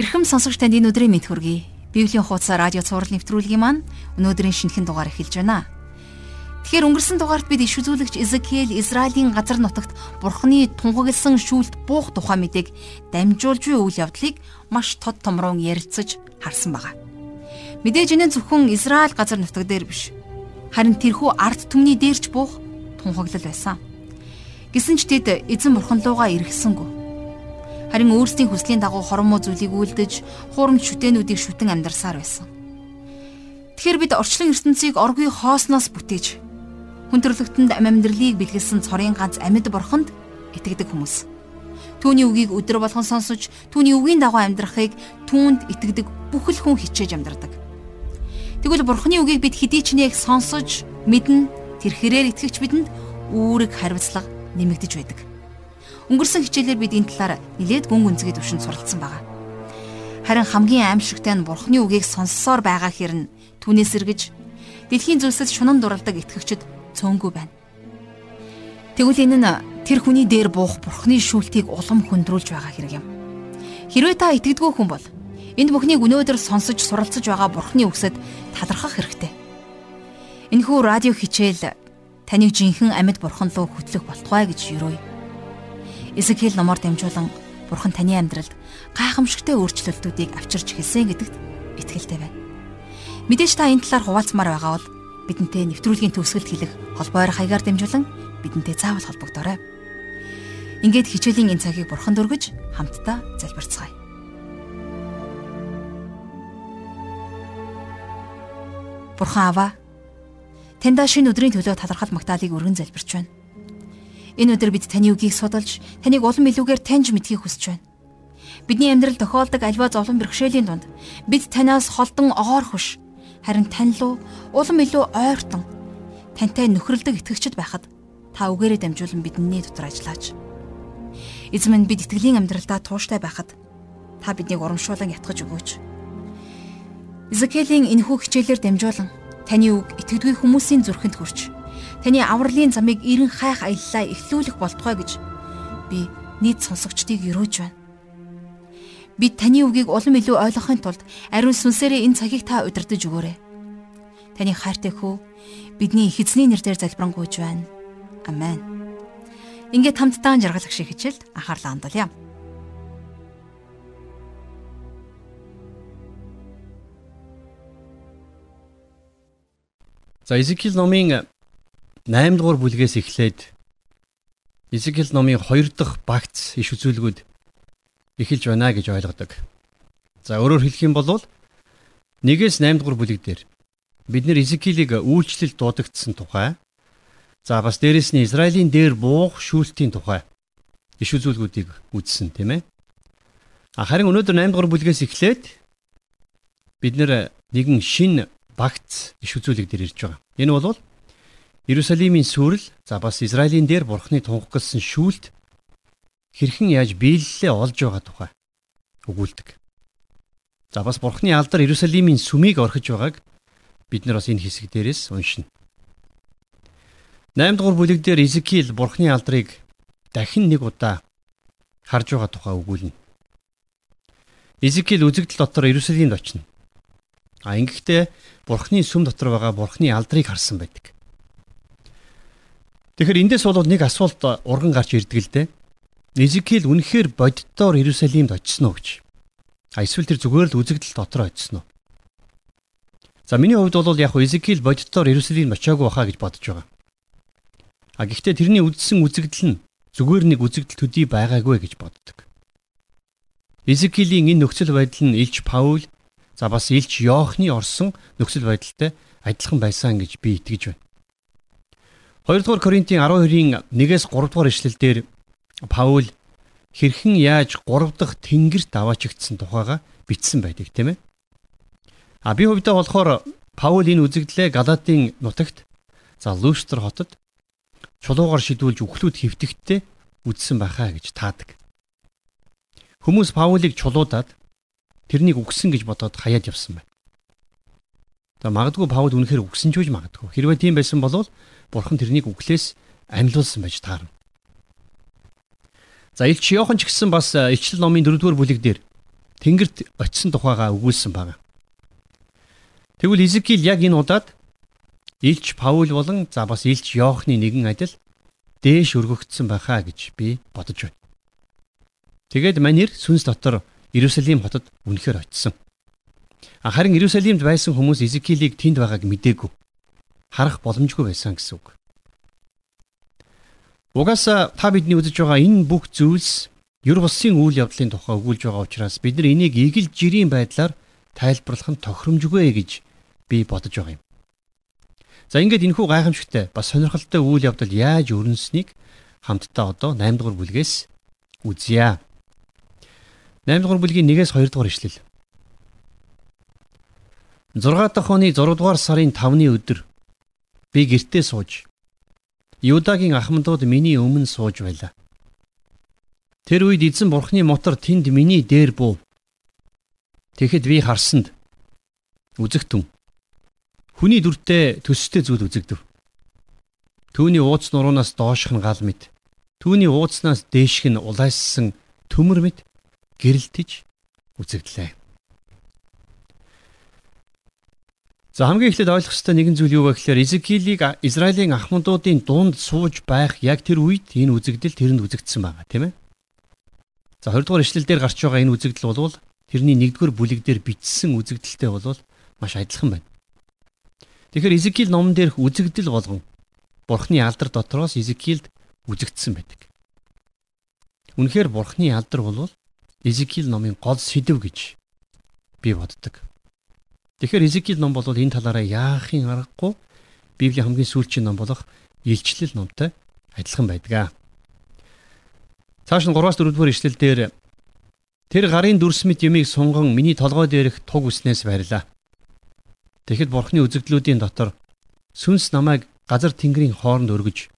Ирхэм сонсогч танд энэ өдрийн мэд хүргэе. Библийн хуудас радио цаурал нэвтрүүлгийн маань өнөөдрийн шинэхэн дугаар эхэлж байна. Тэгэхээр өнгөрсөн дугаарт бид иш үзүүлэгч Изекиэл Израилийн газар нутагт Бурхны тунхагласан шүүлт буух тухай мэдээг дамжуулж буй үйл явдлыг маш тод томрон ярилцаж харсан байгаа. Мэдээж энэ зөвхөн Израиль газар нутаг дээр биш. Харин тэрхүү ард түмний дээрч буух тунхаглал байсан. Гэсэн ч тэд эзэн бурхан руугаа эргэсэнгүү харин өөрсдийн хүслийн дагуу хормоо зүйлийг үлдэж, хуурамч шүтэнүүдийг шүтэн амьдарсаар байсан. Тэгэхээр бид орчлон ертөнцийг оргүй хоосноос бүтээж хүн төрлөختөнд ам амьдралыг бэлгэлсэн цорын ганц амьд бурханд итгэдэг хүмүүс. Түүний үгийг өдөр болгон сонсож, түүний үгийн дагуу амьдрахыг түүнд итгэдэг бүхэл хүн хичээж амьдардаг. Тэгвэл бурхны үгийг бид хэдий ч нэг сонсож, мэднэ, тэр хэрээр итгэгч бидэнд үүрэг хариуцлага нэмэгдэж байдаг. Өнгөрсөн хичээлээр бид энэ талаар нэлээд гүн гүнзгий төвшөнд суралцсан байгаа. Харин хамгийн аимшигтай нь Бурхны үгийг сонссоор байгаа хэрн түүнээс эргэж дэлхийн зүйлсэд шунан дуралдаг итгэгчд цөөнгүй байна. Тэгвэл энэ нь тэр хүний дээр буух Бурхны шүүлтийг улам хөндрүүлж байгаа хэрэг юм. Хэрвээ та итгэдэггүй хүн бол энд бүхнийг өнөөдөр сонсож суралцж байгаа Бурхны үгсэд талархах хэрэгтэй. Энэхүү радио хичээл таныг жинхэнэ амьд бурхан руу хөтлөх болтугай гэж юрөөе. Эсэхэл номоор дамжуулан Бурхан таны амьдралд гайхамшигтай өөрчлөлтүүдийг авчирч хэлсэн гэдэгт итгэлтэй байна. Мэдээж та энэ талаар хуваалцмаар байгаа бол бидэнтэй нэвтрүүлгийн төгсгөлд хэлэх холбоо ойр хаягаар дамжуулан бидэнтэй заавал холбогдорой. Ингээд хичээлийн энэ цагийг Бурханд өргөж хамтдаа залбирцгаая. Бурхан аваа таньда шинэ өдрийн төлөө талархал магтаалыг өргөн залбирч байна. Энэ өдөр бид таны үгийг судалж, таныг улам илүүгээр таньж мэдхийг хүсэж байна. Бидний амьдрал тохиолдог альва зовлон бэрхшээлийн дунд бид танаас холдон огоор хөш, харин тань руу улам илүү ойртон тантай нөхрөлдөг итгэгчд байхад та үгээрээ дамжуулан бидний дотор ажиллаач. Эзэм нь бид итгэлийн амьдралдаа тууштай байхад та биднийг урамшуулан ятгах өгөөч. Изекелийн энэхүү хичээлээр дамжуулан таны үг итгэдэггүй хүмүүсийн зүрхэнд хүрч Таны авралын замыг эрен хайх аяллаа эхлүүлэх болтугай гэж би нийт сонсогчдыг өрөөж байна. Бид таны үгийг улам илүү ойлгохын тулд ариун сүнсээрээ энэ цагийг та удирдах өгөөрэй. Таны хайртай хүү бидний их эзний нэрээр залбирanгуйж байна. Амен. Ингээд хамтдаа жаргалах шиг хичээл анхаарлаа хандуулъя. За Изекил номын 8 дугаар бүлгээс эхлээд Изекэл номын 2 дахь багц иш үзүүлгүүд эхэлж байна гэж ойлгодог. За өөрөөр хэлэх юм бол 1-ээс 8 дугаар бүлэг дээр бид нэр Изекилийг үйлчлэл дуудагдсан тухай за бас дээрэс нь Израилийн дээр буух шүүлтийн тухай иш үзүүлгүүдийг үзсэн тийм ээ. Харин өнөөдөр 8 дугаар бүлгээс эхлээд бид нэгэн шин багц иш үзүүлэг дээр ирж байгаа. Энэ бол Иерусалимийн сүрэл за бас Израилийн дээр бурхны тунхагласан шүүлт хэрхэн яаж биелэлээ олж байгаа тухай өгүүлдэг. За бас бурхны алдар Иерусалимийн сүмийг орхиж байгааг бид нар бас энэ хэсэг дээрээс уншина. 8 дугаар бүлэг дээр Изекиэл бурхны алдрыг дахин нэг удаа харж байгаа тухай өгүүлнэ. Изекиэл үзэгдэл дотор Иерусалимд очино. А ингэхдээ бурхны сүм дотор байгаа бурхны алдрыг харсан байдаг. Тэгэхээр эндээс бол нэг асуулт урган гарч ирдэг л дээ. Эзекиэл үнэхээр боддоор Иерусалимд очисон уу гэж. А эсвэл тэр зүгээр л үзэгдэл дотор очисон уу? За миний хувьд бол яг Эзекиэл боддоор Иерусалимд очиагүй байхаа гэж бодож байгаа. А гэхдээ тэрний үздсэн үзэгдэл нь зүгээр нэг үзэгдэл төдий байгаагүй гэж боддог. Эзекиэлийн энэ нөхцөл байдал нь Илч Паул за бас Илч Йоохны орсон нөхцөл байдалтай адилхан байсан гэж би итгэж байна. 2 дугаар Коринтын 12-ийн 1-ээс 3 дугаар ишлэлдэр Паул хэрхэн яаж 3 дахь тэнгэрт аваачигдсан тухайга бичсэн байдаг тийм ээ. А би хувьдаа болохоор Паул энэ үзэгдлээ Галатийн нутагт за Лустр хотод чулуугаар шидүүлж үхлүүд хөвтөгттэй үдсэн байхаа гэж таадаг. Хүмүүс Паулийг чулуудаад тэрнийг үгсэн гэж бодоод хаяад явсан байна. За магадгүй Паул үнэхээр үгсэн ч үж магадгүй. Хэрвээ тийм байсан бол Бурхан тэрнийг үглээс амьлуулсан байж таарна. За Илч Йохан ч гэсэн бас Ичлэл номын 4-р бүлэг дээр тэнгэрт очисон тухайга өгүүлсэн байна. Тэгвэл Изекил яг энэ удаад Илч Паул болон за бас Илч Йоохны нэгэн адил дээш өргөгдсөн байхаа гэж би бодож байна. Тэгээд манер сүнс дотор Иерусалим хотод үнэхээр очисон. Харин Иерусалимд байсан хүмүүс Изекилийг тэнд байгааг мдээгүй. Харах боломжгүй байсан гэсэн үг. Угаасаа та бидний үзэж байгаа энэ бүх зүйлс Юр булсын үйл явдлын тухай өгүүлж байгаа учраас бид нар энийг игэл жирийн байдлаар тайлбарлах нь тохиромжгүй гэж би бодож байгаа юм. За ингээд энэхүү гайхамшигтай бас сонирхолтой үйл явдал яаж өрнөснийг хамтдаа одоо 8 дугаар бүлгээс үзье. 8 дугаар бүлгийн 1-ээс 2 дугаар ишлэл. 6 дахь оны 6 дугаар сарын 5-ны өдөр би гэртээ сууж Юдагийн ахмадууд миний өмнө сууж байлаа. Тэр үед эзэн бурхны мотор тэнд миний дээр буув. Тэгэхэд би харсанд үзэгтэн Хүний дүртэй төстэй зүйл үзэгдэв. Түүний ууц нуруунаас доошх нь гал мэт. Түүний ууцнаас дээшх нь улайссан төмөр мэт гэрэлтэж үзэгдлээ. За хамгийн эхлээд ойлгох ёстой нэгэн зүйл юу вэ гэхээр Изекилийг Израилийн ахмадуудын дунд сууж байх яг тэр үед энэ үзэгдэл тэрэнд үзэгдсэн байгаа тийм ээ. За 20 дугаар ишлэл дээр гарч байгаа энэ үзэгдэл бол тэрний 1-р бүлэг дээр бичсэн үзэгдэлтэй бол маш адилхан байна. Тэгэхээр Изекил номон дээрх үзэгдэл болгон Бурхны алдар дотроос Изекилд үзэгдсэн байдаг. Үнэхээр Бурхны алдар бол Изекил номын гол сэдв гэж би боддог. Тэгэхээр Изекил ном бол энэ талаараа яахын аргагүй Библийн хамгийн сүүлчийн ном болох Илчлэл номтой адилхан байдаг. Цааш нь 3-аас 4-р ишлэл дээр тэр гарын дүрс мэт юмыг сунган миний толгой дээрх туг үснээс барилаа. Тэгэхэд бурхны үзэгдлүүдийн дотор сүнс намайг газар тэнгэрийн хооронд өргөж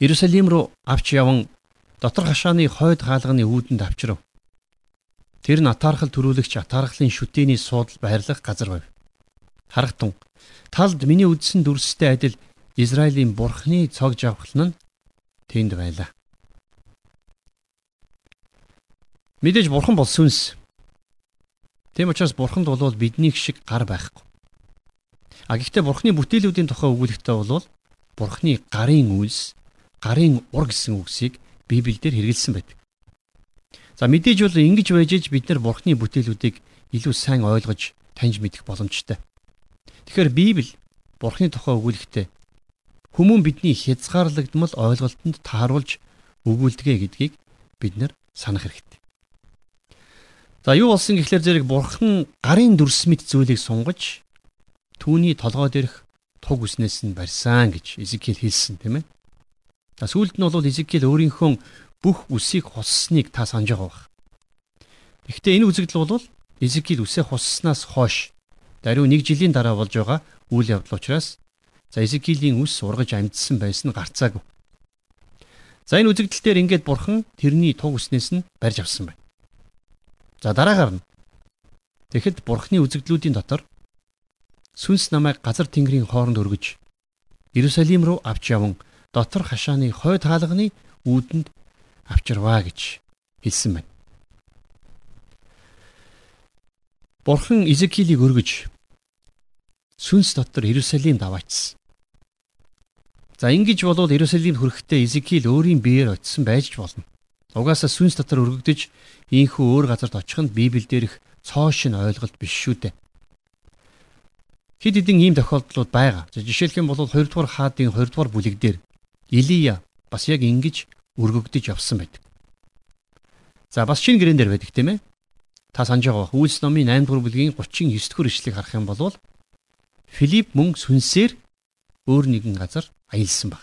Иерусалим руу авч яван дотор хашааны хойд хаалганы үүдэнд авчрав. Тэр нь атаархал төрүүлэгч атаархлын шүтээний суудал байрлах газар байв. Харагтун талд миний үдсэн дүрстэй адил Израилийн бурхны цог жавхлан нь тэнд байлаа. Мэдээж бурхан бол сүнс. Тийм учраас бурханд бол биднийг шиг гар байхгүй. А гэхдээ бурхны бүтээлүүдийн тухай өгүүлэгтээ бол бурхны гарын үйлс, гарын ур гэсэн үгсийг Библиэлд хэрэгэлсэн байдаг. За мэдээж бол ингэж байж иж бид нар бурхны бүтээлүүдийг илүү сайн ойлгож таньж мэдэх боломжтой. Тэгэхээр Библи бурхны тухай өгүүлэгтээ хүмүүн бидний хязгаарлагдмал ойлголтод тааруулж өгүүлдэгэ гэдгийг бид нар санах хэрэгтэй. За юу болсон гэхлээр зэрэг бурхан гарын дүрс мэт зүйлийг сунгаж түүний толгой дээрх туг үснээс нь барьсан гэж Изекиэл хэлсэн тийм ээ. За сүүлд нь бол Изекиэл өөрийнхөө бүх үсийг хуссныг та санаж байгаа бах. Гэхдээ энэ үзэгдэл бол Изекиэл үсээ хусснаас хойш даруй нэг жилийн дараа болж байгаа үйл явдал учраас за Изекиэлийн үс ургаж амьдсан байсан нь гарцаагүй. За энэ үзэгдэл дээр ингээд бурхан тэрний туг үснээс нь барьж авсан байна. За дараагаар нь Тэгэхэд бурхны үзэгдлүүдийн дотор сүнс намайг газар тэнгэрийн хооронд өргөж Иерусалим руу авч яван дотор хашааны хойд хаалганы үүдэнд авчирваа гэж хэлсэн байна. Бурхан Изекилийг өргөж сүнс дотор Иерусалимд аваачсан. За ингэж болвол Иерусалимд хүрэхдээ Изекил өөрийн биеэр очисон байж болно. Угаасаа сүнс дотор өргөгдөж ийхүү өөр газарт очих нь Библиэлд цоо шин ойлголт биш шүү дээ. Хэд хэдэн ийм тохиолдлууд байгаа. Жишээлх юм бол 2 дугаар хаадын 2 дугаар бүлэг дээр Илия бас яг ингэж өргөгдөж явсан байдаг. За бас шинэ гэрэн дээр байдаг тийм ээ. Та санаж байгаа Үйлс номын 8 дугаар бүлгийн 39 дугаар ишлэгийг харах юм бол Филипп мөн сүнсээр өөр нэгэн газар аялсан баг.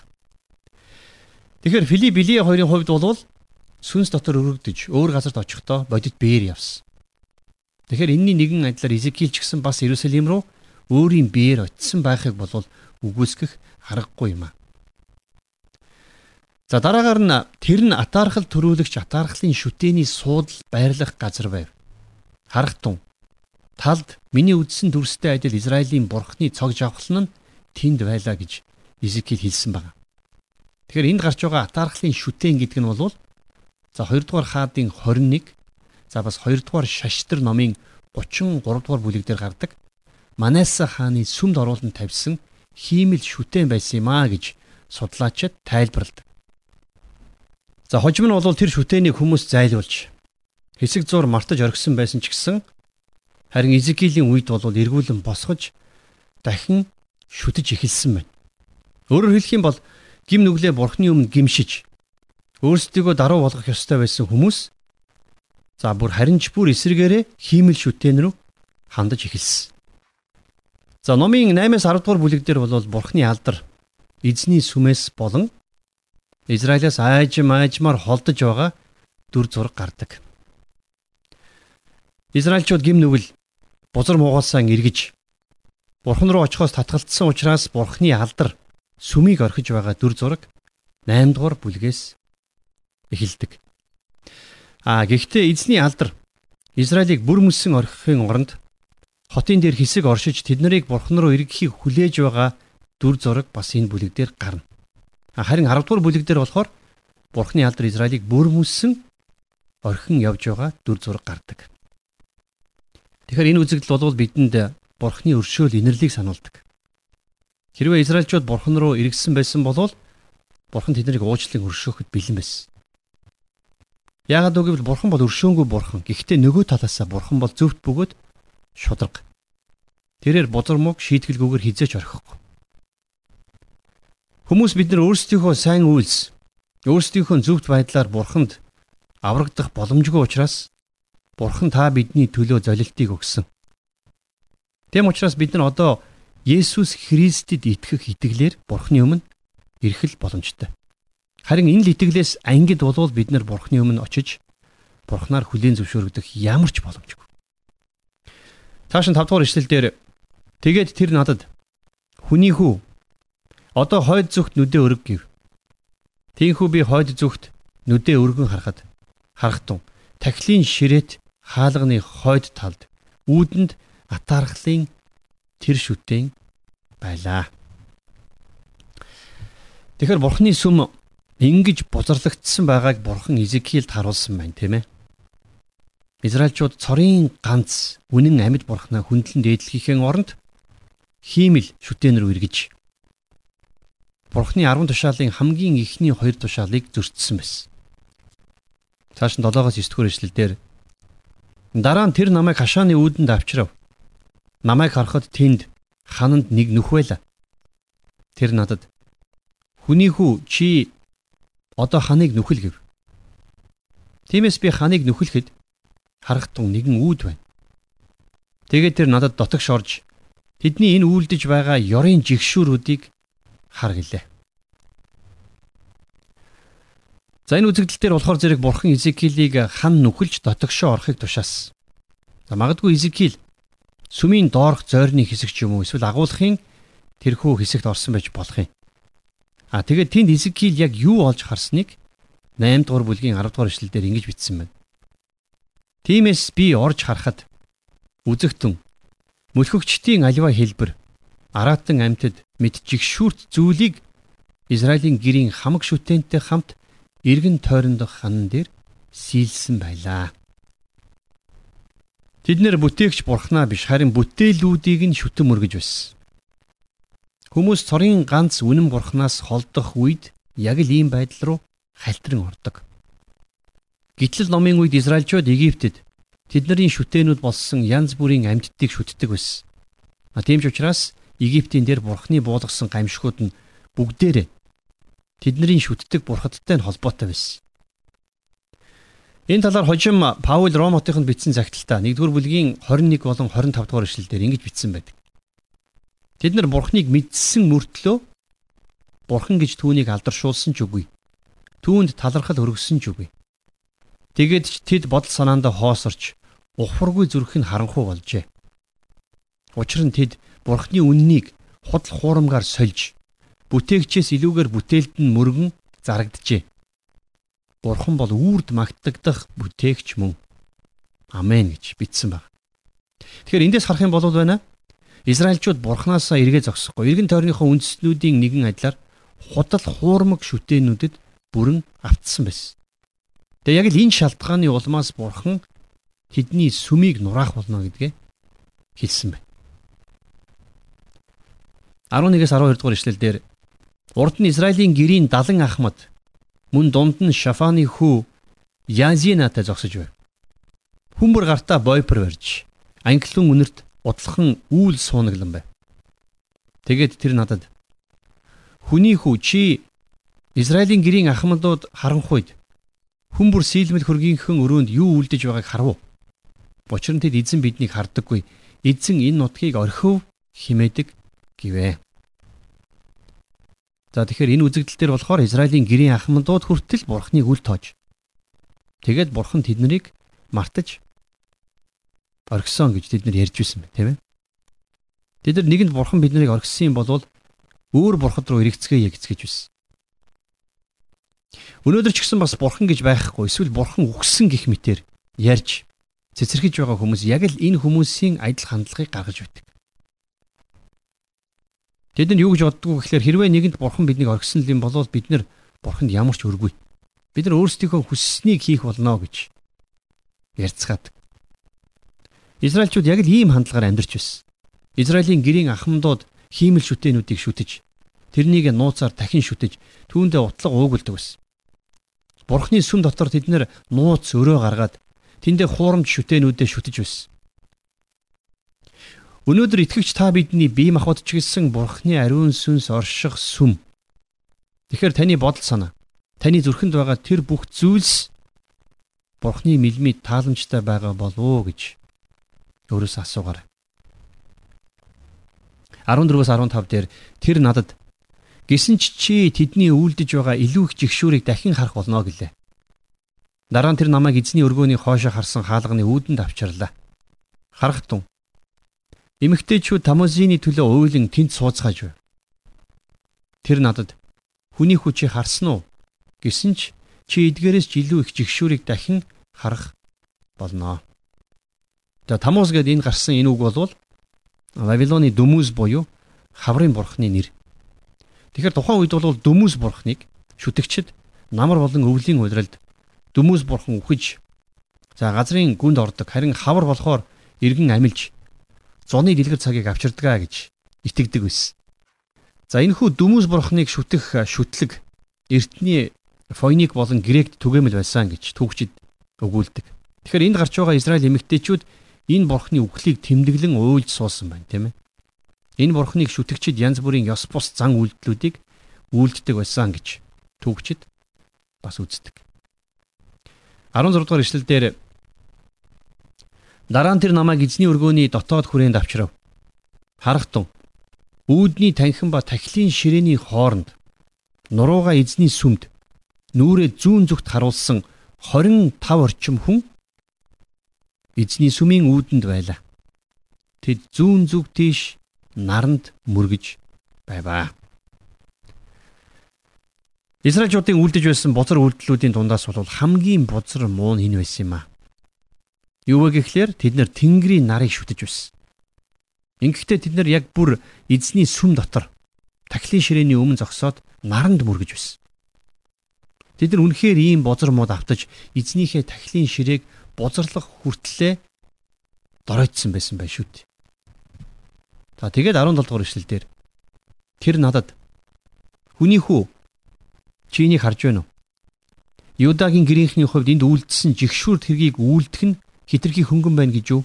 Тэгэхээр Филипп Илия хоёрын хувьд бол сүнс дотор өргөгдөж өөр газарт очихдоо бодит биеэр явсан. Тэгэхээр энэний нэгэн адилаар Изекиэл ч гэсэн бас Иерусалим руу өөрийн биеэр очисон байхыг болвол үгүйсгэх аргагүй юм аа. За дараагаар нь тэр нь атаархал төрүүлэгч атаархлын шүтээний суудал байрлах газар байв. Харахтун талд миний үдсэн дүрстэй адил Израилийн бурхны цог жавхлан нь тэнд байлаа гэж Изекил хэлсэн байна. Тэгэхээр энд гарч байгаа атаархлын шүтэн гэдэг нь бол за 2 дугаар хаадын 21 За бас 2 дугаар шаштар номын 33 дугаар бүлэг дээр гардаг. Манаса хааны сүмд оруулан тавьсан хиймэл шүтэн байсан юм а гэж судлаачид тайлбарладаг. За хожим нь бол тэр шүтэнийг хүмүүс зайлуулж хэсэг зур мартаж оргисон байсан ч гэсэн харин Изекилийн үед бол эргүүлэн босгож дахин шүтэж эхэлсэн байна. Өөрөөр хэлэх юм бол гим нүглээ бурхны өмнө гимшиж өөрсдийгөө даруй болгох ёстой байсан хүмүүс за бүр харин ч бүр эсрэгээрээ хиймэл шүтэн рүү хандаж эхэлсэн. За номын 8-аас 10 дугаар бүлэг дээр бол бурхны алдар эзний сүмээс болон Израилаас айжм айжмаар холдож байгаа дүр зураг гардаг. Израильчууд гим нүгэл бузар муугаасаа эргэж бурхан руу очихоос татгалцсан учраас бурхны алдар сүмийг орхиж байгаа дүр зураг 8 дугаар бүлгээс эхэлдэг. А гэхдээ эзний алдар Израилийг бүр мөсөн орхихын оронд хотын дээр хэсэг оршиж тэд нарыг бурхан руу эргэхийг хүлээж байгаа дүр зураг бас энэ бүлэг дээр гарна. Харин 10 дугаар бүлэг дээр болохоор бурханы алдар Израилийг бүр мөсөн орхин явж байгаа дүр зураг гардаг. Тэгэхээр энэ үзэгдэл бол бидэнд бурхны өршөөл инэрлийг сануулдаг. Хэрвээ Израильчууд бурхан руу эргэсэн байсан бол бурхан тэднийг уучлан өршөөхөд бэлэн байсан. Яагаад гэвэл бурхан бол өршөөнгүй бурхан. Гэхдээ нөгөө талаасаа бурхан бол зөвхт бөгөөд шудраг. Тэрээр бузар мөг шийтгэлгүйгээр хизээч орхихгүй. Хүмүүс бид нар өөрсдийнхөө сайн үйлс, өөрсдийнхөө зөвхт байдлаар бурханд аврагдах боломжгүй учраас бурхан та бидний төлөө золилтыг өгсөн. Тэм учраас бид нар одоо Есүс Христэд итгэх итгэлээр бурханы өмнө ирэх боломжтой. Харин энэ л итгэлээс ангид болвол бид нар Бурхны өмнө очиж Бурхнаар хүлийн зөвшөөрөгдөх ямар ч боломжгүй. Тааш 5 дугаар ишлэлдэр тэгээд тэр надад хүний хүү одоо хойд зүгт нүдээ өрг гэв. Тийхүү би хойд зүгт нүдээ өргөн харахад харахтун тахилын ширээт хаалганы хойд талд үүдэнд атаархлын тэр шүтэн байлаа. Тэгэхээр бурхны сүм ингэж бузарлагдсан байгааг бурхан Изекиэлд харуулсан байна, тийм ээ. Израильчууд цорын ганц үнэн амьд бурхнаа хүндлэн дээдлэхийн оронд хиймэл шүтэн рүү эргэж Бурхны 10 тушаалын хамгийн ихний 2 тушаалыг зөрчсөн байсан. Цааш нь 7-оос 9 дугаар эшлэлдэр дараа нь тэр намайг хашааны үүдэнд авчрав. Намайг харахад тэнд хананд нэг нүх байла. Тэр надад хүний хүү чи одоо ханыг нүхэл гэв. Тиймээс би ханыг нүхэлэхэд харахтун нэгэн үүд байна. Тэгээд тэр надад дотогш орж тэдний энэ үйлдэж байгаа ёрын жигшүүрүүдийг хар гэлээ. За энэ үзэгдэл дээр болохоор зэрэг бурхан Изекилийг хан нүхэлж дотогшоо орохыг тушаасан. За магадгүй Изекил сүмийн доорх зойрны хэсэг ч юм уу эсвэл агуулгын тэрхүү хэсэгт орсон байж болох юм. А тэгээд тэнд Изекил яг юу олж харсныг 8 дугаар бүлгийн 10 дугаар эшлэлдэр ингэж бичсэн байна. Тиймээс би орж харахад үзэгтэн мөлхөгчдийн аливаа хэлбэр аратан амьтад мэджигшүүрт зүйлийг Израилийн гэрийн хамаг шүтэнтэй хамт эргэн тойрондох ханан дээр сийлсэн байлаа. Тэд нэр бүтээгч бурхнаа биш харин бүтээлүүдийг нь шүтэн мөргөж байсан. Хүмүүс цорын ганц үнэн бурхнаас холдох үед яг л ийм байдал руу халтран ордог. Гитлэл номын үед Израильчууд Египтэд тэдний шүтэнүүд болсон янз бүрийн амьтдыг шүтдэг байсан. А тийм ч учраас Египтийн дээр бурхны буулгасан гамшигуд нь бүгдээрээ тэдний шүтдэг бурхадтай нь холбоотой байсан. Энэ талаар хожим Паул Ромотынд бичсэн загталтаа 1-р бүлгийн 21 болон 25 дугаар ишлэлдэр ингэж бичсэн байдаг. Тэд нар бурхныг мэдсэн мөртлөө бурхан гэж түүнийг алдаршуулсан ч үгүй. Түүнд талархал өргөсөн ч үгүй. Тэгээд ч тэд бодол санаандаа хоосорч ухваргүй зүрх нь харанхуй болжээ. Учир нь тэд бурхны үннийг худал хуурмгаар сольж бүтээгчээс илүүгээр бүтээлд нь мөргөн зарагджээ. Бурхан бол үрд магтагдах бүтээгч мөн. Амен гэж бичсэн баг. Тэгэхээр эндээс харах юм бол байна. Израильчууд бурхнаасаа эргээ зогсохгүй. Иргэн тойрныхоо үндэстнүүдийн нэгэн адилаар худал хуурмаг шүтээнүүдэд бүрэн автсан байсан. Тэгээ яг л энэ шалтгааны улмаас бурхан тэдний сүмийг нураах болно гэдгээ хэлсэн байна. 11-ээс 12 дугаар ишлэлдэр урд нь Израилийн гэрийн 70 ахмад мөн дунд нь Шафаны хүү Язинатай зогсож байв. Хүмбэр гартаа бойпер барьж англин үнэрт удлахан үүл суунаглан байв. Тэгээд тэр надад хүний хүү чи Израилийн гэрийн ахмадууд харанхуйд хүмбэр сийлмэл хөргийнхөн өрөөнд юу үлдэж байгааг харав. Нь тэд эзэн биднийг хардаггүй. Эзэн энэ нутгийг орхив химээдэг гэвэ. За тэгэхээр энэ үзэгдэл дээр болохоор Израилийн гэрийн ахмадууд хүртэл бурхныг үл тоож. Тэгээд бурхан тэднийг мартаж оргисон гэж тэд нар ярьж байсан байна, тийм ээ. Тэд нар нэгэнд бурхан биднийг оргисон юм бол өөр бурхад руу эргэцгээе гэж байсан. Өнөөдөр ч гэсэн бас бурхан гэж байхгүй эсвэл бурхан үхсэн гих мэтэр ярьж цэцэрхэж байгаа хүмүүс яг л энэ хүмүүсийн адил хандлагыг гаргаж байдаг. Тэд нар юу гэж боддгоо гэхээр хэрвээ нэгэнд бурхан биднийг оргисон юм бол бид нар бурханд ямар ч өргүй. Бид нар өөрсдийнхөө хүсснийг хийх болно гэж ярьцгаадаг. Израильчууд яг л ийм хандлагаар амьдарч байсан. Израилийн гэрийн ахмадууд хиймэл шүтээнүүдийг шүтэж, тэрнийг нууцаар дахин шүтэж, түүндээ утлаг уугулдаг байсан. Бурхны сүм дотор тэд нууц өрөө гаргаад тэндээ хуурамч шүтээнүүдэд шүтэж байсан. Өнөөдөр итгэгч та бидний бие махбод ч гэсэн Бурхны ариун сүнс орших сүм. Тэгэхээр таны бодол санаа, таны зүрхэнд байгаа тэр бүх зүйлс Бурхны мэлмид тааламжтай байгаа болов уу гэж өөрөөсөө асуугаарай. 14-өөс 15 дээр тэр надад гисэн ч чи тэдний үйлдэж байгаа илүү их жигшүүрийг дахин харах болно гэлээ. Дараа нь тэр намайг эзний өргөөний хоошоо харсан хаалганы үүдэнд авчирлаа. Харах тун Эмэгтэйчүүд Тамозины төлөө уйлан тэнд сууцгааж байв. Тэр надад хүний хүчийг харсан уу гэсэн ч чи эдгээрээс ч илүү их жигшүүрийг дахин харах болно. За Тамоз гэдэг энэ гарсан энэ үг бол Вавилоны Дүмүс буюу хаврын бурхны нэр. Тэгэхээр тухайн үед бол Дүмүс бурхныг шүтгчд намар болон өвлийн удиралд Дүмүс бурхан үхэж за газрын гүнд ордог харин хавар болохоор иргэн амилж зуны дэлгэр цагийг авчирдгаа гэж итгэдэг байсан. За энэ хүү дүмүс бурхныг шүтэх шүтлэг эртний фойник болон грект түгээмэл байсан гэж түүхчид өгүүлдэг. Тэгэхээр энд гарч байгаа Израиль эмэгтэйчүүд энэ бурхны үхлийг тэмдэглэн уйлж суусан байна, тийм ээ. Энэ бурхныг шүтгчид янз бүрийн ёс бус зан үйлдэлүүдийг үйлддэг байсан гэж түүхчид бас үздэг. 16 дугаар ишлэл дээр Дараа нь тэр намайг эзний өргөөний дотоод хүрээнд авчрав. Харахтун үүдний танхим ба тахилын ширээний хооронд нурууга эзний сүмд нүрээ зүүн зүгт харуулсан 25 орчим хүн эзний сүмийн үүдэнд байлаа. Тэд зүүн зүг тийш наранд мөргөж байваа. Израильчуудын үлдэж байсан бузар үйлдэлүүдийн дундаас бол хамгийн бузар муу нь энэ байсан юм аа. Юу вэ гэхлээр тэд нэр Тэнгэрийн нарыг шүтэж байсан. Ингэхдээ тэд нар яг бүр эзний сүм дотор тахилын ширээний өмнө зогсоод наранд мөргөж байсан. Тэд нар үнэхээр ийм бозар мод автаж эзнийхээ тахилын ширээг бузарлах хүртлээр доройтсон байсан байх шүү дээ. За тэгээд 17 дугаар ишлэл дээр тэр надад хүний хүү чи энийг харж байна уу? Юдагийн гэрийнхний хувьд энд үлдсэн жигшүүр тэргийг үйлдэх нь хитрхи хөнгөн байна гэж юу?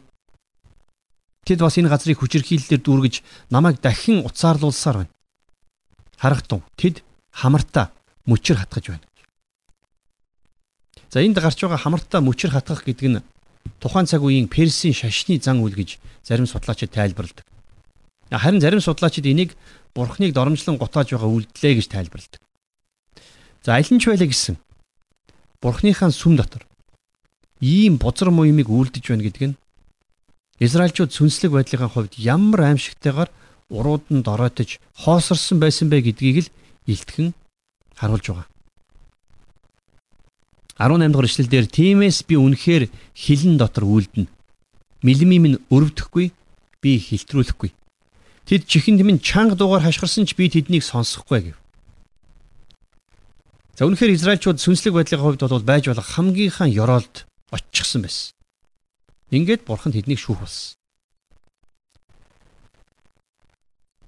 Тэд бас энэ газрыг хүчирхийлэлээр дүүргэж намайг дахин уцаарлуулсаар байна. Харах тун тэд хамартаа мөчөр хатгаж байна. За энд гарч байгаа хамартаа мөчөр хатгах гэдэг нь тухайн цаг үеийн Персийн шашны зан үйл гэж зарим судлаачид тайлбарладаг. Харин зарим судлаачид энийг бурхныг доромжлон гутааж байгаа үйлдэлээ гэж тайлбарладаг. За аль нь ч байлаа гэсэн. Бурхныхаа сүм дотор ийм бузар муймыг үлдэж байна гэдэг нь Израильчууд сүнслэг байдлын хувьд ямар аимшигтайгаар урууд нь дороотож хоосорсон байсан бэ гэдгийг л илтгэн харуулж байгаа. 18 дахь эшлэлдэр тиймээс би үнэхээр хилэн дотор үлдэнэ. Милми минь өрөвдөхгүй, би хилтрүүлэхгүй. Тэд чихэнд минь чанга дуугаар хашгирсан ч би тэднийг сонсохгүй гэв. За үнэхээр Израильчууд сүнслэг байдлын хувьд бол байж болох хамгийн хаан ёроолд очихсан байсан. Ингээд бурхан тэднийг шүүх болсон.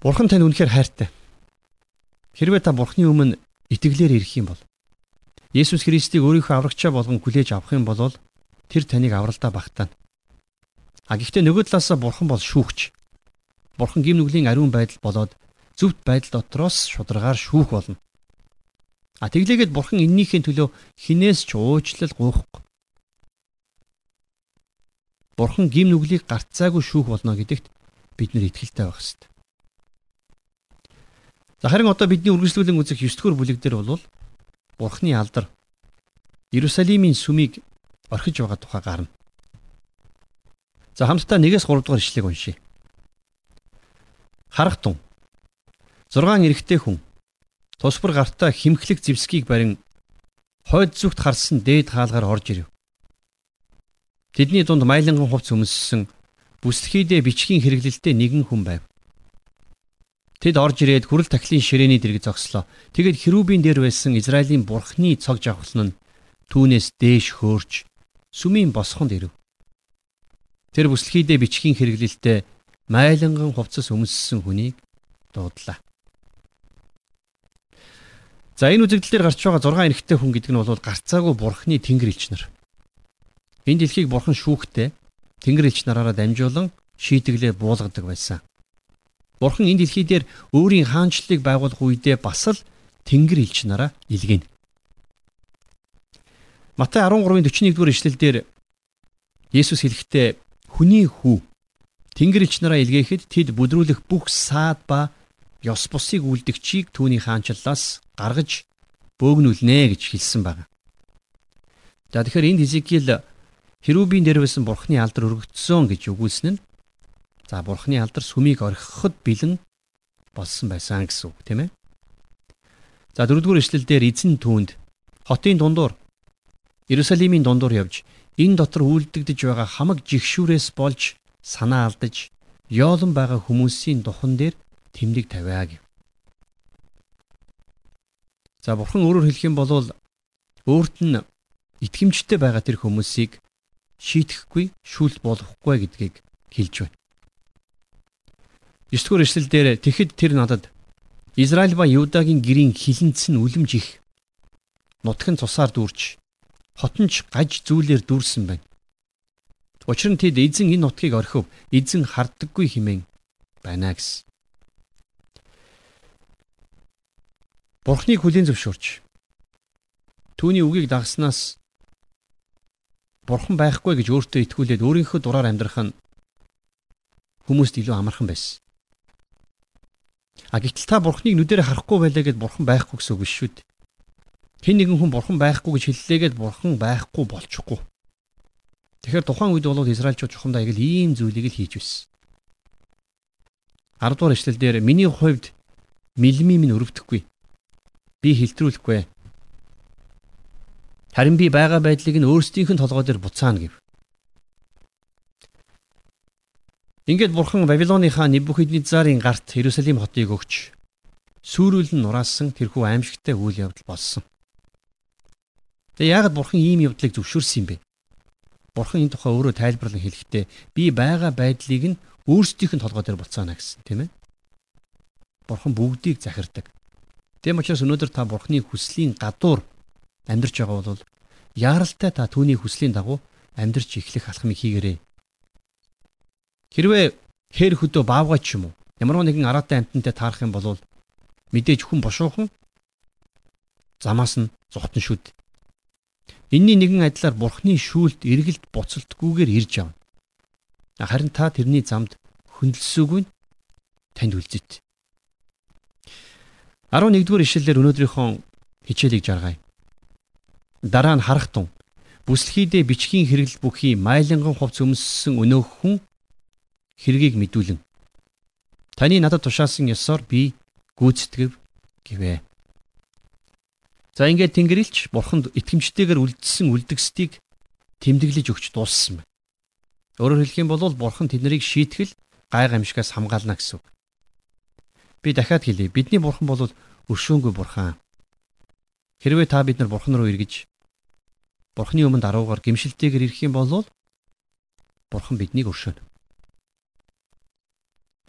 Бурхан танд үнэхээр хайртай. Хэрвээ та бурхны өмнө итгэлээр ирэх юм бол Есүс Христийг өөрийнхөө аврагчаа болгон хүлээж авах юм бол тэр таныг авралдаа багтаана. А гэхдээ нөгөө талаасаа бурхан бол шүүгч. Бурхан гим нүглийн ариун байдал болоод зөвхт байдал дотроос шударгаар шүүх болно. А тэглээгээд бурхан эннийхээ төлөө хинээс ч уучлал гуйхгүй. Бурхан гим нүглийг гарцаагүй шүүх болно гэдэгт бид нар итгэлтэй байх ёстой. За харин одоо бидний үргэлжлүүлэн үзэх 9 дугаар бүлэг дээр бол Бурхны алдар Иерусалимийн сүмийг орхиж байгаа тухай гарна. За хамтдаа 1-с 3 дугаар ишлэгийг уншийе. Харах тун 6 эрэгтэй хүн тусбар гартаа химхлэг зевсгийг барин хойд зүгт харсан дээд хаалгаар орж ирэв. Тэдний дунд майланган хувц өмссөн бүслэхийдээ бичгийн хэрэглэлтэй нэгэн хүн байв. Тэд орж ирээд хүрэл тахлын ширээний дэрэг зогслоо. Тэгэд херүүбийн дээр байсан Израилийн бурхны цог жавхлан нь түүнээс дээш хөөрч сүмийн босхонд ирэв. Тэр бүслэхийдээ бичгийн хэрэглэлтэй майланган хувцас өмссөн хүнийг дуудлаа. За энэ үзэгдэл дээр гарч байгаа 6 эрэгтэй хүн гэдэг нь бол гарцаагүй бурхны тэнгэр элч нар. Энэ дэлхийг бурхан шүүхтэй тэнгэр элч нараараа дамжуулан шийтгэлээ буулгадаг байсан. Бурхан энэ дэлхий дээр өөрийн хаанчлалыг байгуулах үедээ бас л Тэнгэр элч нараа илгээнэ. Матай 13-41-р эшлэлдэр Есүс хэлэхдээ хүний хүү Тэнгэр элч нараа илгээхэд тэд бүдрүүлэх бүх саад ба ёс бусыг үлдгчийг түүний хаанчлалаас гаргаж бөөгнүүлнэ гэж хэлсэн байна. За тэгэхээр энд Хизекиэл Херүүбийн дээр байсан бурхны алдар өргөгдсөн гэж үгүүлсэн нь За бурхны алдар сүмийг орхиход бэлэн болсон байсан гэсэн үг тийм ээ. За дөрөвдүгээр эшлэлдэр эзэн түүнд хотын дундуур Иерусалимийн дундуур явж энэ дотор үйлдэгдэж байгаа хамаг жигшүүрээс болж санаа алдаж ёолон байгаа хүмүүсийн духан дээр тэмдэг тавиа гэв. За бурхан өөрөөр хэлэх юм бол өөрт нь итгэмжтэй байгаа тэр хүмүүсийг шийтгэхгүй шүүлт болгохгүй гэдгийг хэлж байна. 9 дугаар эшлэл дээр тэгэхэд тэр надад Израиль ба Юдагийн гэрийн хилэнц нь үлэмж их нутгийн цусаар дүүрч хотонч гаж зүйлээр дүүрсэн байна. Учир нь тэд эзэн энэ нутгийг орхив эзэн харддаггүй хэмээн байна гэсэн. Бурхныг хүлийн зөвшөөрч түүний үгийг дагснаас бурхан байхгүй гэж өөртөө итгүүлээд өөрийнхөө дураар амьдрах нь хүмүүст илүү амархан байсан. А гэтэл та бурхныг нүдэрэ харахгүй байлаа гэд бурхан байхгүй гэсэн үг биш шүү дээ. Хэн нэгэн хүн бурхан байхгүй гэж хэллээгээд бурхан байхгүй болчихгүй. Тэгэхээр тухайн үед бол Израильчууд чухамдаа яг л ийм зүйлийг л хийж байсан. 10 дугаар эшлэл дээр миний хувьд мэлми минь өрөвдөхгүй. Би хэлтрүүлэхгүй. Харин би байгаа байдлыг нь өөрсдийнх нь толгой дээр буцаана гэв. Ингээд бурхан Вавилоныхаа Небухиднецарын гарт Иерусалим хотыг өгч сүрүүлэн нураасан тэрхүү аимшигтай үйл явдал болсон. Тэгээ яагаад бурхан ийм явдлыг зөвшөөрсөн юм бэ? Бурхан энэ тухай өөрөө тайлбарлан хэлэхдээ би байгаа байдлыг нь өөрсдийнх нь толгой дээр буцаана гэсэн тийм ээ. Бурхан бүгдийг захирдаг. Тэм учраас өнөөдөр та бурханы хүслийн гадуур амьдарч байгаа бол яаралтай та түүний хүслийн дагуу амьдарч эхлэх алхмыг хийгээрэй. Хэрвээ хээр хөдөө баавгай ч юм уу ямар нэгэн араатай амтантай таарах юм бол мэдээж хүн бошуухан замаас нь зогтон шүд. Энийний нэгэн адилаар бурхны шүүлт эргэлт буцалтгүйгээр ирж явна. Харин та тэрний замд хөндлөсөөгүй танд үлзэт. 11-р ишлэлээр өнөөдрийнхөө хичээлийг жаргая. Дараа нь харах тун бүслэхийдээ бичгийн хэрэгэл бүхий майланган хувц өмссөн өнөөх хүн хэргийг мэдүүлэн таны надад тушаасан ёсоор би гүйцэтгэв гэвэ. За ингээд Тэнгэрлэгч бурханд итгэмжтэйгээр үлдсэн үлдгэсдийг тэмдэглэж өгч дууссан байна. Өөрөөр хэлэх юм бол бурхан тэднийг шийтгэл гай гамшигаас хамгаална гэсэн үг. Би дахиад хэлье. Бидний бурхан бол өршөөнгүй бурхан. Хэрвээ та бид нар бурхан руу эргэж бурханы өмнө даруугаар гимшилтэйгээр ирэх юм бол Бурхан биднийг өршөөнө.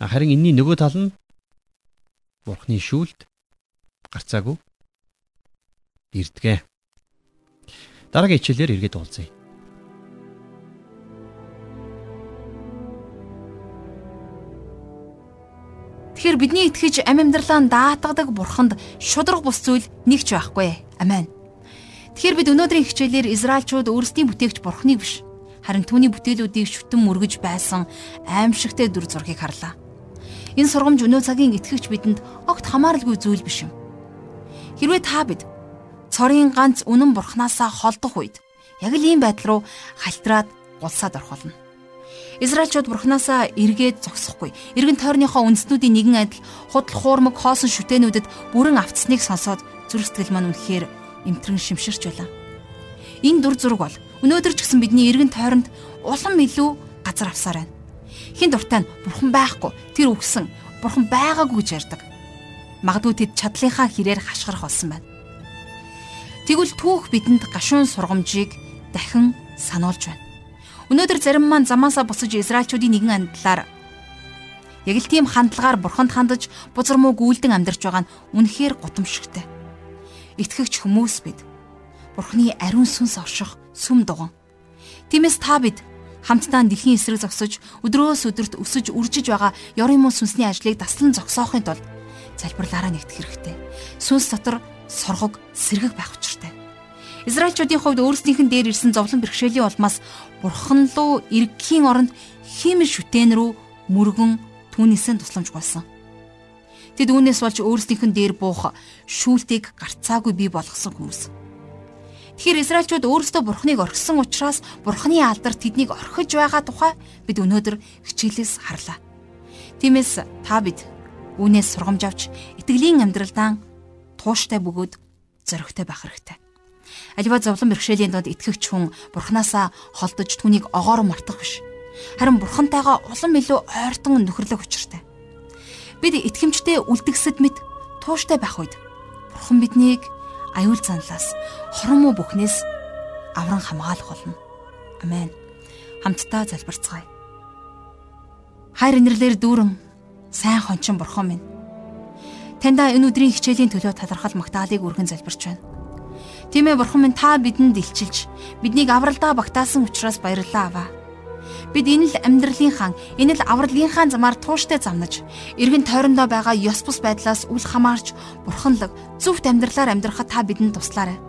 Харин энэний нөгөө тал нь Бурханы шүүлт гарцаагүй ирдгээ. Дараагийн хичээлээр эргээд уулзъя. Тэгэхээр бидний итгэж амь амьдралаа даатгадаг бурханд шудраг бус зүйл нэг ч байхгүй. Амен. Тэгэхээр бид өнөөдрийн хичээлээр Израильчууд өөрсдийн бүтээгч бурхныг биш харин түүний бүтээлүүдийг шүтэн мөргөж байсан аимшигтэй дүр зургийг харлаа. Энэ сургамж өнөө цагийн итгэгч бидэнд огт хамааралгүй зүйл биш юм. Хэрвээ та бид цорын ганц үнэн бурхнаасаа холдох үед яг л ийм байдал руу халтраад гулсаад орох болно. Израильчууд бурхнаасаа эргээд зогсохгүй. Иргэн тойрныхоо үндэстнүүдийн нэгэн адил худал хуурмаг хоосон шүтэнүүдэд бүрэн автсныг сонсоод зүрх сэтгэл маань үнэхээр эмтрэн шимширч байлаа. Энэ дур зураг бол өнөөдөр ч гэсэн бидний иргэн тойронд улам илүү газар авсаар байна. Хин дуртай нь бурхан байхгүй тэр үгсэн бурхан байгаагүй гэж ярьдаг. Магадгүй тэд чадлынхаа хэрээр хашгирах болсон байна. Тэгвэл түүх бидэнд гашуун сургамжийг дахин сануулж байна. Өнөөдөр зарим маань замаасаа босож Израильчүүдийн нэгэн андлаар яг л тийм хандлагаар бурханд хандаж бузар муу гүйлдэн амьдарч байгаа нь үнэхээр гутамшигтай. Итгэгч хүмүүс бид бурхны ариун сүнс орших сүм дуган. Тиймээс та бид хамтдаа дэлхийн эсрэг зогсож өдрөөс өдөрт өсөж үржиж байгаа ёрын мөн сүнсний ажлыг таслан зогсоохын тулд залбирлаараа нэгдэх хэрэгтэй. Сүнс дотор соргог сэргэг байх учиртай. Израильчуудын хувьд өөрсдийнх нь дээр ирсэн зовлон бэрхшээлийн улмаас бурхан руу эргэхийн оронд химэл шүтэн рүү мөргөн түүнээсээ тусламж гуйсан. Тэд үүнээс болж өөрсдийнх нь дээр буух шүүлтийг гарцаагүй бий болгосон хүмүүс. Тэгэхээр Израильчууд өөрсдөө Бурхныг орхисон учраас Бурхны алдар тэднийг орхиж байгаа тухай бид өнөөдөр хичээлээс харлаа. Тиймээс та бид үүнээс сургамж авч итгэлийн амьдралдаа тууштай бөгөөд зоригтой байх хэрэгтэй. Аливаа зовлон бэрхшээлийн донд итгэгч хүн Бурханасаа холдож түүнийг огоор мартах биш. Харин Бурхантайгаа улам илүү ойртон нөхөрлөх учиртай. Бид итгэмжтэй үлдгэсэд мэд тууштай байх үед Бурхан биднийг аюул занлаас хормоо бүхнээс авран хамгаалах болно. Амен. Хамтдаа залбирцгаая. Хайр инэрлэр дүүрэн сайн хончин бурхан минь. Таньда энэ өдрийн хичээлийн төлөө талархал магтаалыг өргөн залбирч байна. Тийм ээ бурхан минь та бидэнд илчилж биднийг авралдаа багтаасан учраас баярлалаа аваа. Бид энэ л амьдралынхаа, энэ л авралынхаа замаар тууштай замнаж, эргэн тойрондоо байгаа ёс бус байдлаас үл хамаарч, бурханлаг, зөвхт амьдралаар амьдрахад та бидэнд туслаарай.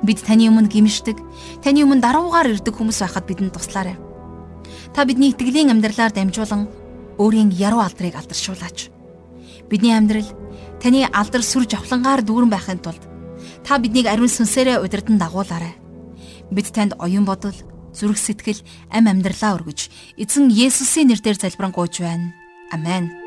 Бид таны өмнө гимшдэг, таны өмнө даруугаар ирдэг хүмүүс байхад бидэнд туслаарай. Та бидний итгэлийн амьдралаар дамжуулан өөрийн яруу алдрыг алдаршуулаач. Бидний амьдрал таны алдар сүр жавхлангаар дүүрэн байхын тулд та биднийг ариун сүнсээрээ удирдан дагуулаарай. Бид танд оюун бодол, зүрх сэтгэл, ам амьдралаа өргөж, эзэн Есүсийн нэрээр залбирanгуйж байна. Амен.